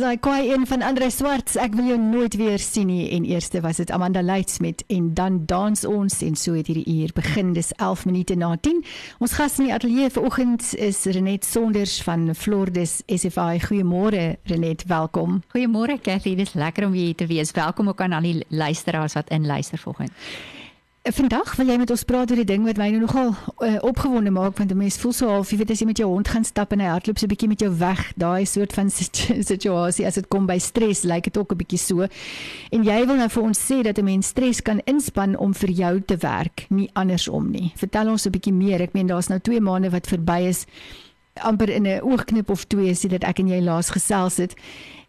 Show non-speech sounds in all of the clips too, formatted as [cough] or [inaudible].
Sy kwai een van Andre Swarts, ek wil jou nooit weer sien nie en eerste was dit Amanda Leidsmith en dan dans ons en so het hierdie uur begin dis 11 minute na 10. Ons gas in die ateljee vanoggend is Renet Sonders van Flordes SFI. Goeiemôre Renet, welkom. Goeiemôre Cathy, dis lekker om hier te wees. Welkom ook aan al die luisteraars wat inluister vanoggend. Vandag wil jy met ons praat oor die ding wat my nou nogal uh, opgewonde maak want 'n mens voel so half, jy weet as jy met jou hond gaan stap en hy hardloop so 'n bietjie met jou weg, daai soort van [laughs] situasie as dit kom by stres, lyk dit ook 'n bietjie so. En jy wil nou vir ons sê dat 'n mens stres kan inspann om vir jou te werk, nie andersom nie. Vertel ons 'n bietjie meer. Ek meen daar's nou 2 maande wat verby is amper in 'n oogknip of twee sê dat ek en jy laas gesels het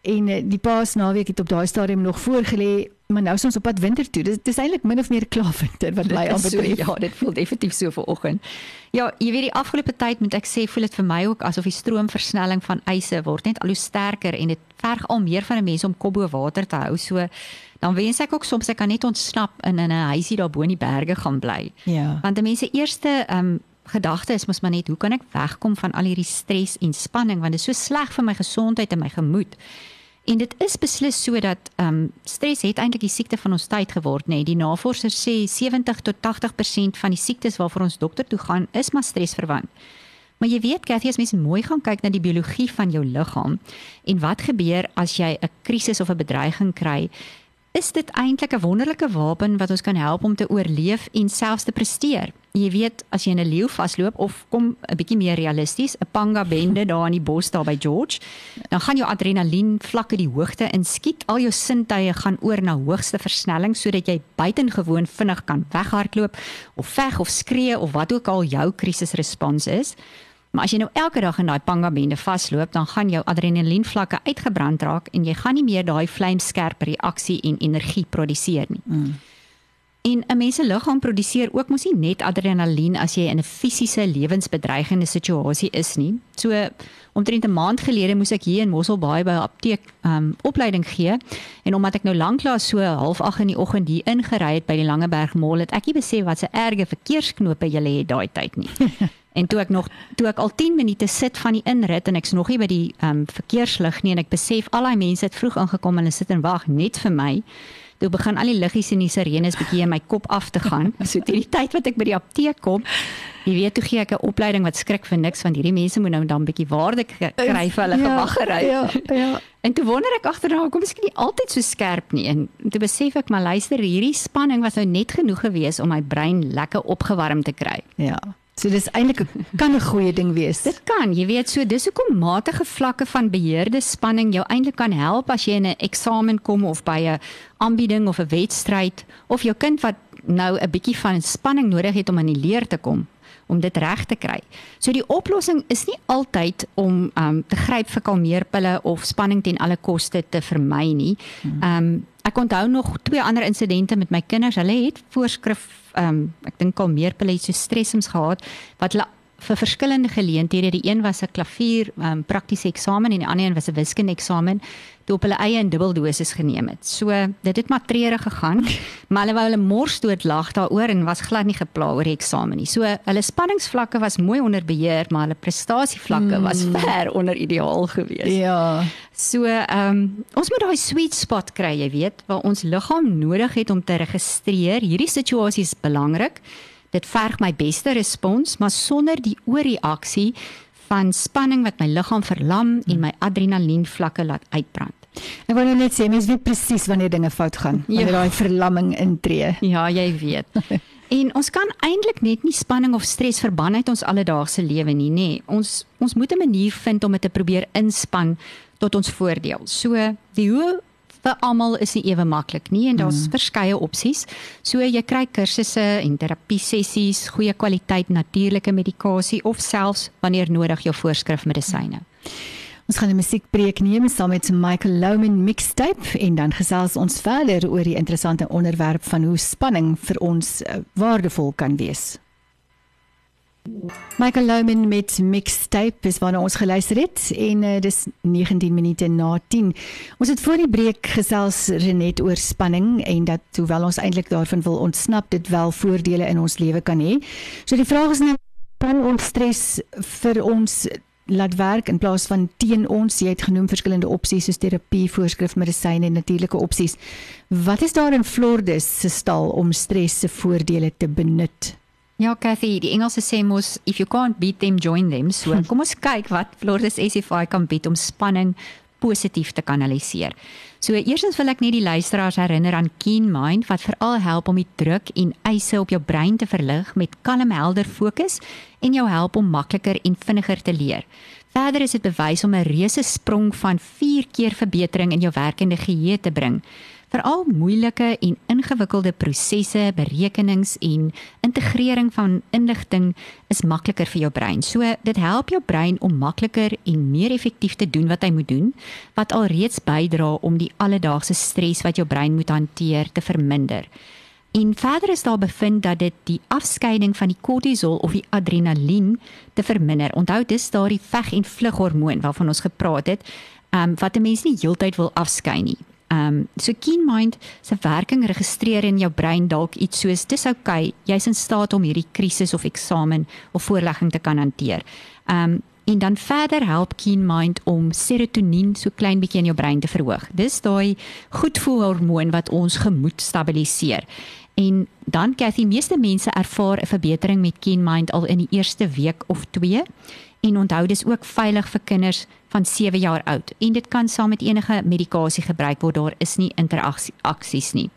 en uh, die paas naweek het op daai stadium nog voorgelê maar nou is ons op pad winter toe. Dis dis eintlik min of meer klaar winter wat my aanbetref. So, ja, dit voel definitief so vir oggend. Ja, jy weet die afgelope tyd moet ek sê voel dit vir my ook asof die stroomversnelling van eise word net al hoe sterker en dit verg al meer van 'n mens om kop bo water te hou. So dan wens ek ook soms ek kan net ontsnap in 'n huisie daar bo in die berge gaan bly. Ja. Want die mense eerste ehm um, gedagte is mos maar net hoe kan ek wegkom van al hierdie stres en spanning want dit is so sleg vir my gesondheid en my gemoed. En dit is beslis sodat ehm um, stres het eintlik die siekte van ons tyd geword, nê. Nee. Die navorsers sê 70 tot 80% van die siektes waarvoor ons dokter toe gaan, is maar stresverwant. Maar jy weet, Cathy, as mens mooi gaan kyk na die biologie van jou liggaam en wat gebeur as jy 'n krisis of 'n bedreiging kry, is dit eintlik 'n wonderlike wapen wat ons kan help om te oorleef en selfs te presteer. Jy weet, as jy in 'n leeu vasloop of kom 'n bietjie meer realisties, 'n panga bende daar in die bos daar by George, dan gaan jou adrenalien vlakke die hoogte inskiet. Al jou sintuie gaan oor na hoogste versnelling sodat jy buitengewoon vinnig kan weghardloop of veg of skree of wat ook al jou krisisrespons is. Maar as jy nou elke dag in daai panga bende vasloop, dan gaan jou adrenalien vlakke uitgebrand raak en jy gaan nie meer daai vlamskerp reaksie en energie produseer nie. Mm. En 'n mens se liggaam produseer ook mos nie net adrenalien as jy in 'n fisiese lewensbedreigende situasie is nie. So omtrent 'n maand gelede moes ek hier in Mosselbaai by 'n apteek um opleiding gee en omdat ek nou lanklaas so 0.30 in die oggend hier ingery het by die Langeberg Mall het ek nie besef wat se erge verkeersknope jy het daai tyd nie. [laughs] En toe ek nog toe ek al 10 minute sit van die inrit en ek's nog nie by die ehm um, verkeerslig nie en ek besef al daai mense het vroeg aangekom en hulle sit en wag net vir my. Toe begin al die liggies en die sirenes bietjie in my kop af te gaan. [laughs] So teen die tyd wat ek by die apteek kom, jy weet toe gee ek 'n opleiding wat skrik vir niks want hierdie mense moet nou dan bietjie waarde kry vir hulle ja, gewaggery. Ja, ja. En toe wonder ek agterna hoekom is ek nie altyd so skerp nie en toe besef ek maar luister hierdie spanning was nou net genoeg geweest om my brein lekker opgewarm te kry. Ja. So dis eintlik kan 'n goeie ding wees. Dit kan, jy weet, so dis hoekom matige vlakke van beheerde spanning jou eintlik kan help as jy in 'n eksamen kom of by 'n aanbieding of 'n wedstryd of jou kind wat nou 'n bietjie van spanning nodig het om aan die leer te kom om dit reg te kry. So die oplossing is nie altyd om um te gryp vir kalmeerpille of spanning ten alle koste te vermy nie. Um ek onthou nog twee ander insidente met my kinders. Hulle het voorskrif um ek dink kalmeerpille so stressums gehad wat hulle vir verskillende geleenthede. Die een was 'n klavier um praktiese eksamen en die ander een was 'n wiskunde eksamen toe op hulle eie in dubbeldosis geneem het. So dit het maar trere gegaan, [laughs] maar hulle wou hulle mors dood lag daaroor en was glad nie gepla oor die eksamen nie. So hulle spanningsvlakke was mooi onder beheer, maar hulle prestasievlakke hmm. was ver onder ideaal geweest. Ja. So ehm um, ons moet daai sweet spot kry, jy weet, waar ons liggaam nodig het om te registreer. Hierdie situasie is belangrik. Dit verg my beste respons, maar sonder die ooreaksie van spanning wat my liggaam verlam en my adrenalien vlakke laat uitbrand. Ek wou net sê mens weet presies wanneer dinge fout gaan, wanneer ja. daai verlamming intree. Ja, jy weet. en ons kan eintlik net nie spanning of stres verban uit ons alledaagse lewe nie, nê. Ons ons moet 'n manier vind om dit te probeer inspan tot ons voordeel. So, die hoe vir almal is nie ewe maklik nie en daar's mm. verskeie opsies. So jy kry kursusse en terapie sessies, goeie kwaliteit natuurlike medikasie of selfs wanneer nodig jou voorskrif medisyne. Ons gaan 'n musiekbreek neem saam met Michael Louman Mixtape en dan gesels ons verder oor die interessante onderwerp van hoe spanning vir ons uh, waardevol kan wees. Michael Louman met Mixtape is waarna ons geluister het en uh, dis 19 minute na 10. Ons het voor die breek gesels Renet oor spanning en dat hoewel ons eintlik daarvan wil ontsnap, dit wel voordele in ons lewe kan hê. So die vraag is nou kan ons stres vir ons laat werk in plaas van teen ons. Jy het genoem verskillende opsies soos terapie, voorskrif, medisyne en natuurlike opsies. Wat is daar in Flordes se stal om stres se voordele te benut? Ja, Cathy, die Engelse sê mos if you can't beat them join them. So [laughs] kom ons kyk wat Flordes SFI kan bied om spanning positief te kanaliseer. So eerstens wil ek net die luisteraars herinner aan Keen Mind wat veral help om die druk en eise op jou brein te verlig met kalm helder fokus en jou help om makliker en vinniger te leer. Verder is dit bewys om 'n reuse sprong van 4 keer verbetering in jou werkende geheue te bring. Veral moeilike en ingewikkelde prosesse, berekenings en integrering van inligting is makliker vir jou brein. So dit help jou brein om makliker en meer effektief te doen wat hy moet doen, wat alreeds bydra om die alledaagse stres wat jou brein moet hanteer te verminder. En verder is daar bevind dat dit die afskeiding van die kortisol of die adrenalien te verminder. Onthou dis daardie veg en vlug hormoon waarvan ons gepraat het, um, wat 'n mens nie heeltyd wil afskei nie. Ehm um, so keen mind se werking registreer in jou brein dalk iets soos dis oukei, okay, jy's in staat om hierdie krisis of eksamen of voorlegging te kan hanteer. Ehm um, en dan verder help keen mind om serotonien so klein bietjie in jou brein te verhoog. Dis daai goedvoel hormoon wat ons gemoed stabiliseer. En dan Cathy, meeste mense ervaar 'n verbetering met keen mind al in die eerste week of 2 en onthou dis ook veilig vir kinders van 7 jaar oud en dit kan saam met enige medikasie gebruik word daar is nie interaksies nie.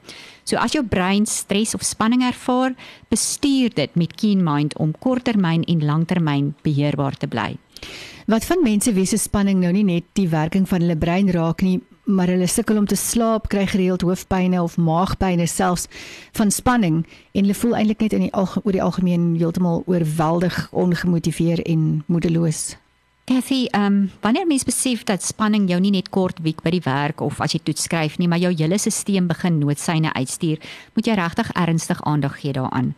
So as jou brein stres of spanning ervaar, bestuur dit met keen mind om korttermyn en langtermyn beheerbaar te bly. Wat van mense wie se spanning nou nie net die werking van hulle brein raak nie, maar hulle sukkel om te slaap, kry gereeld hoofpynne of maagpynne selfs van spanning en hulle voel eintlik net in die oor die algemeen heeltemal oorweldig, ongemotiveerd en moedeloos. Kathy, ehm um, wanneer mens besef dat spanning jou nie net kort wiek by die werk of as jy toets skryf nie, maar jou hele stelsel begin noodsyne uitstuur, moet jy regtig ernstig aandag gee daaraan.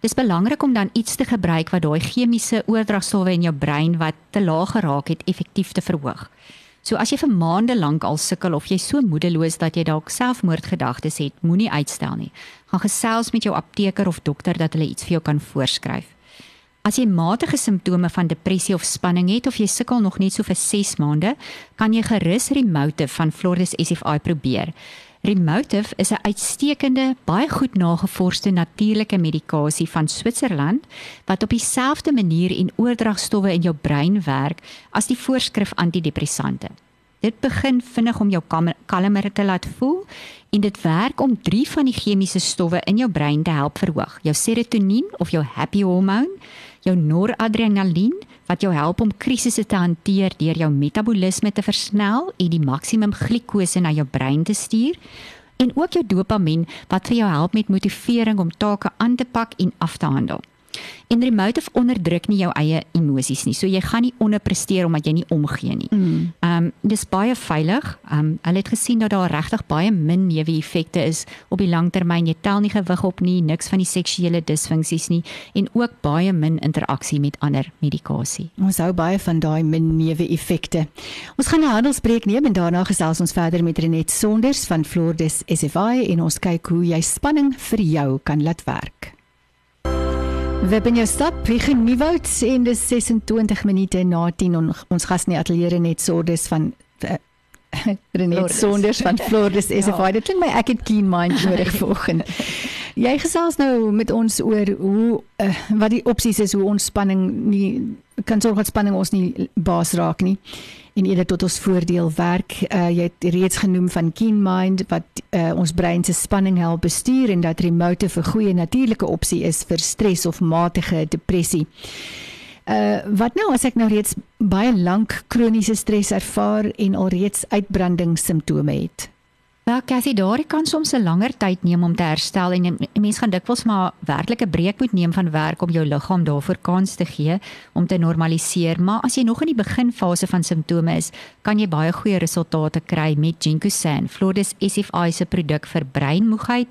Dis belangrik om dan iets te gebruik wat daai chemiese oordragstowwe in jou brein wat te laag geraak het effektief te verhoog. So as jy vir maande lank al sukkel of jy so moedeloos dat jy dalk selfmoordgedagtes het, moenie uitstel nie. Gaan gesels met jou apteker of dokter dat hulle iets vir jou kan voorskryf. As jy matige simptome van depressie of spanning het of jy sukkel nog net so vir 6 maande, kan jy gerus Remotive van Floris SFI probeer. Remotive is 'n uitstekende, baie goed nagevorsde natuurlike medikasie van Switserland wat op dieselfde manier en oordragstowwe in jou brein werk as die voorskrif antidepressante. Dit begin vinnig om jou kalmer te laat voel en dit werk om drie van die chemiese stowwe in jou brein te help verhoog: jou serotonien of jou happy hormone, jou noradrenalien wat jou help om krisisse te hanteer deur jou metabolisme te versnel en die maksimum glikose na jou brein te stuur en ook jou dopamien wat vir jou help met motivering om take aan te pak en af te handel. En remote onderdruk nie jou eie emosies nie. So jy gaan nie onderpresteer omdat jy nie omgee nie. Mm. Ehm mm. um, dis baie veilig. Ehm um, hulle het gesien dat daar regtig baie min neeweffekte is op die langtermyn. Jy tel nie gewig op nie, niks van die seksuele disfunksies nie en ook baie min interaksie met ander medikasie. Ons hou baie van daai min neeweffekte. Ons gaan 'n handelsbreek neem en daarna gesels ons verder met Renet Sonders van Flordes SFI en ons kyk hoe jy spanning vir jou kan laat werk. We ben jou stap Vige Nieuwoud en dis 26 minute na 10 on, ons gas in die ateljee net Sordes van uh, [laughs] Renet Sonders van Flores is [laughs] ja. dit klink my ek het clean mind nodig [laughs] vanoggend. Jy gesels nou met ons oor hoe uh, wat die opsies is hoe ontspanning nie kan sorg dat spanning ons nie baas raak nie en eerder tot ons voordeel werk. Uh, jy het reeds genoem van Keen Mind wat uh, ons brein se spanning help bestuur en dat remote 'n goeie natuurlike opsie is vir stres of matige depressie. Uh wat nou as ek nou reeds baie lank kroniese stres ervaar en alreeds uitbranding simptome het? Wel, Cassie, daar kan soms 'n langer tyd neem om te herstel en 'n mens gaan dikwels maar werklik 'n breek moet neem van werk om jou liggaam daarvoor kans te gee om te normaliseer. Maar as jy nog in die beginfase van simptome is, kan jy baie goeie resultate kry met Ginkgosan, Flores SFI se produk vir breinmoegheid,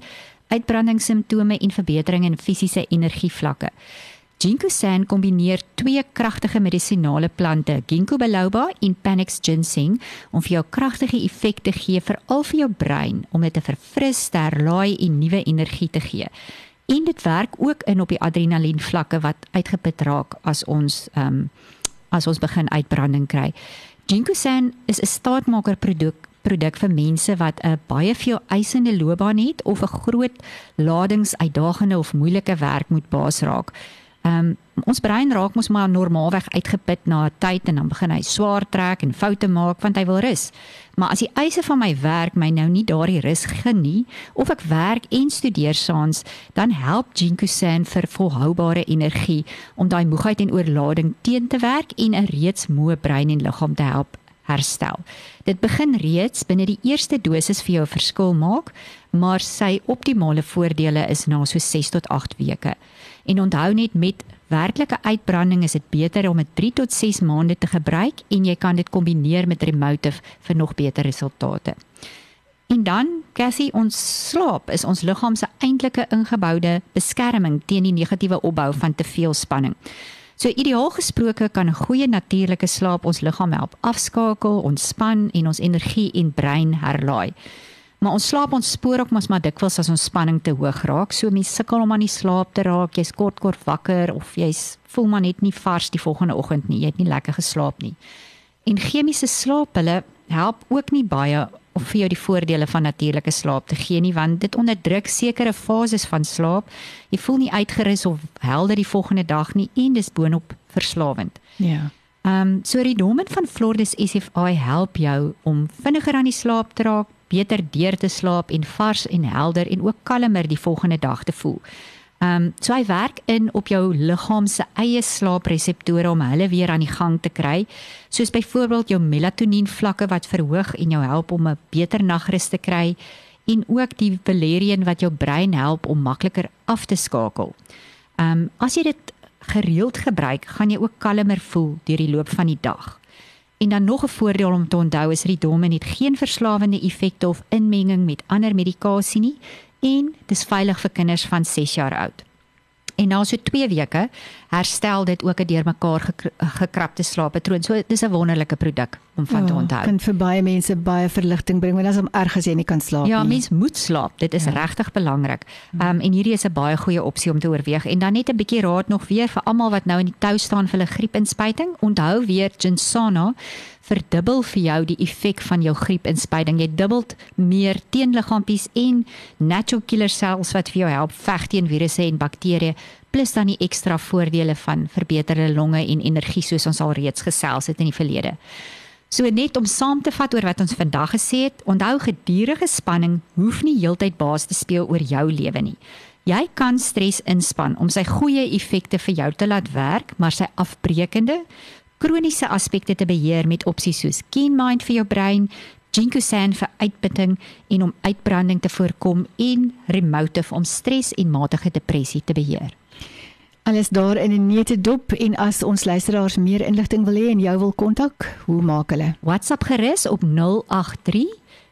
uitbrandingssimptome en verbetering in fisiese energievlakke. Ginkgo-san kombineer twee kragtige medisinale plante, Ginkgo biloba en Panax ginseng, om vir jou kragtige effek te gee vir al vir jou brein om dit te verfris, herlaai en nuwe energie te gee. En dit werk ook in op die adrenalien vlakke wat uitgeput raak as ons ehm um, as ons begin uitbranding kry. Ginkgo-san is 'n staatmaker produk produk vir mense wat 'n baie veel eisende loopbaan het of 'n groot ladings uitdagende of moeilike werk moet baas raak. Ehm um, ons brein raak mos maar normaalweg uitgeput na 'n tyd en dan begin hy swaar trek en foute maak want hy wil rus. Maar as die eise van my werk my nou nie daardie rus genie of ek werk en studeer saans, dan help Ginkgo-san vir volhoubare energie om daai moegheid en oorlading teen te werk en 'n reeds moe brein en liggaam te help herstel. Dit begin reeds binne die eerste dosis vir jou verskil maak, maar sy optimale voordele is na so 6 tot 8 weke. En onthou net met werklike uitbranding is dit beter om dit 3 tot 6 maande te gebruik en jy kan dit kombineer met Remotive vir nog beter resultate. En dan, Cassie, ons slaap is ons liggaam se eintlike ingeboude beskerming teen die negatiewe opbou van te veel spanning. So ideaal gesproke kan 'n goeie natuurlike slaap ons liggaam help afskakel, ontspan en ons energie en brein herlaai. Maar ons slaap ons spoor ook mos maar dikwels as ons spanning te hoog raak. So mense sukkel om aan die slaap te raak. Jy's kort kort wakker of jy's voel maar net nie vars die volgende oggend nie. Jy het nie lekker geslaap nie. En chemiese slaap hulle help ook nie baie om vir jou die voordele van natuurlike slaap te gee nie want dit onderdruk sekere fases van slaap. Jy voel nie uitgerus of helder die volgende dag nie en dis boonop verslawend. Ja. Ehm um, so die domen van Flordes SFI help jou om vinniger aan die slaap te raak, beter deur te slaap en vars en helder en ook kalmer die volgende dag te voel. Ehm um, so hy werk in op jou liggaam se eie slaapreseptore om hulle weer aan die gang te kry, soos byvoorbeeld jou melatonien vlakke wat verhoog en jou help om 'n beter nagrus te kry en ook die valerian wat jou brein help om makliker af te skakel. Ehm um, as jy dit gereeld gebruik, gaan jy ook kalmer voel deur die loop van die dag. En dan nog 'n voordeel om te onthou is Ridomen het geen verslawende effekte of inmenging met ander medikasie nie en dis veilig vir kinders van 6 jaar oud. En na so 2 weke herstel dit ook 'n deurmekaar gekrapte slaappatroon. So dis 'n wonderlike produk om van oh, te onthou. Kan vir baie mense baie verligting bring want as om erg as jy nie kan slaap ja, nie. Ja, mens moet slaap. Dit is ja. regtig belangrik. Ehm um, en hierdie is 'n baie goeie opsie om te oorweeg. En dan net 'n bietjie raad nog weer vir almal wat nou in die tou staan vir hulle griepinspuiting. Onthou weer Ginsana verdubbel vir jou die effek van jou griepinspuiting. Jy dubbel meer teenliggaampies en natural killer cells wat vir jou help veg teen virusse en bakterieë plus dan die ekstra voordele van verbeterde longe en energie soos ons al reeds gesels het in die verlede. So net om saam te vat oor wat ons vandag gesê het, onthou gedurende spanning hoef nie heeltyd baas te speel oor jou lewe nie. Jy kan stres inspann om sy goeie effekte vir jou te laat werk, maar sy afbreekende kroniese aspekte te beheer met opsies soos KeenMind vir jou brein, Ginkgo-san vir uitputting en om uitbranding te voorkom en Remotive om stres en matige depressie te beheer. Alles daar in 'n neete dop en as ons luisteraars meer inligting wil hê en jou wil kontak, hoe maak hulle? WhatsApp gerus op 083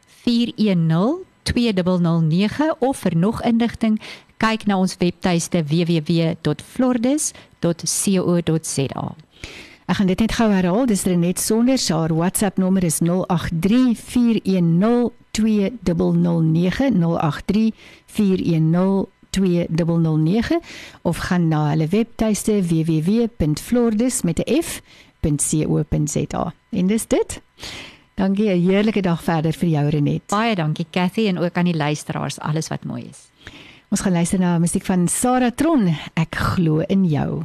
410 2009 of vir nog inligting kyk na ons webtuiste www.flordes.co.za. Ek gaan dit net gou herhaal, dis Renet sonder haar WhatsApp nommer is 083 410 2009 083 410 2009 of gaan na hulle webtuiste www.flordes met 'n f.co.za. En dis dit. Dankie, 'n heerlike dag verder vir jou Renet. Baie dankie Cathy en ook aan die luisteraars, alles wat mooi is. Ons gaan luister na musiek van Sarah Tron. Ek glo in jou.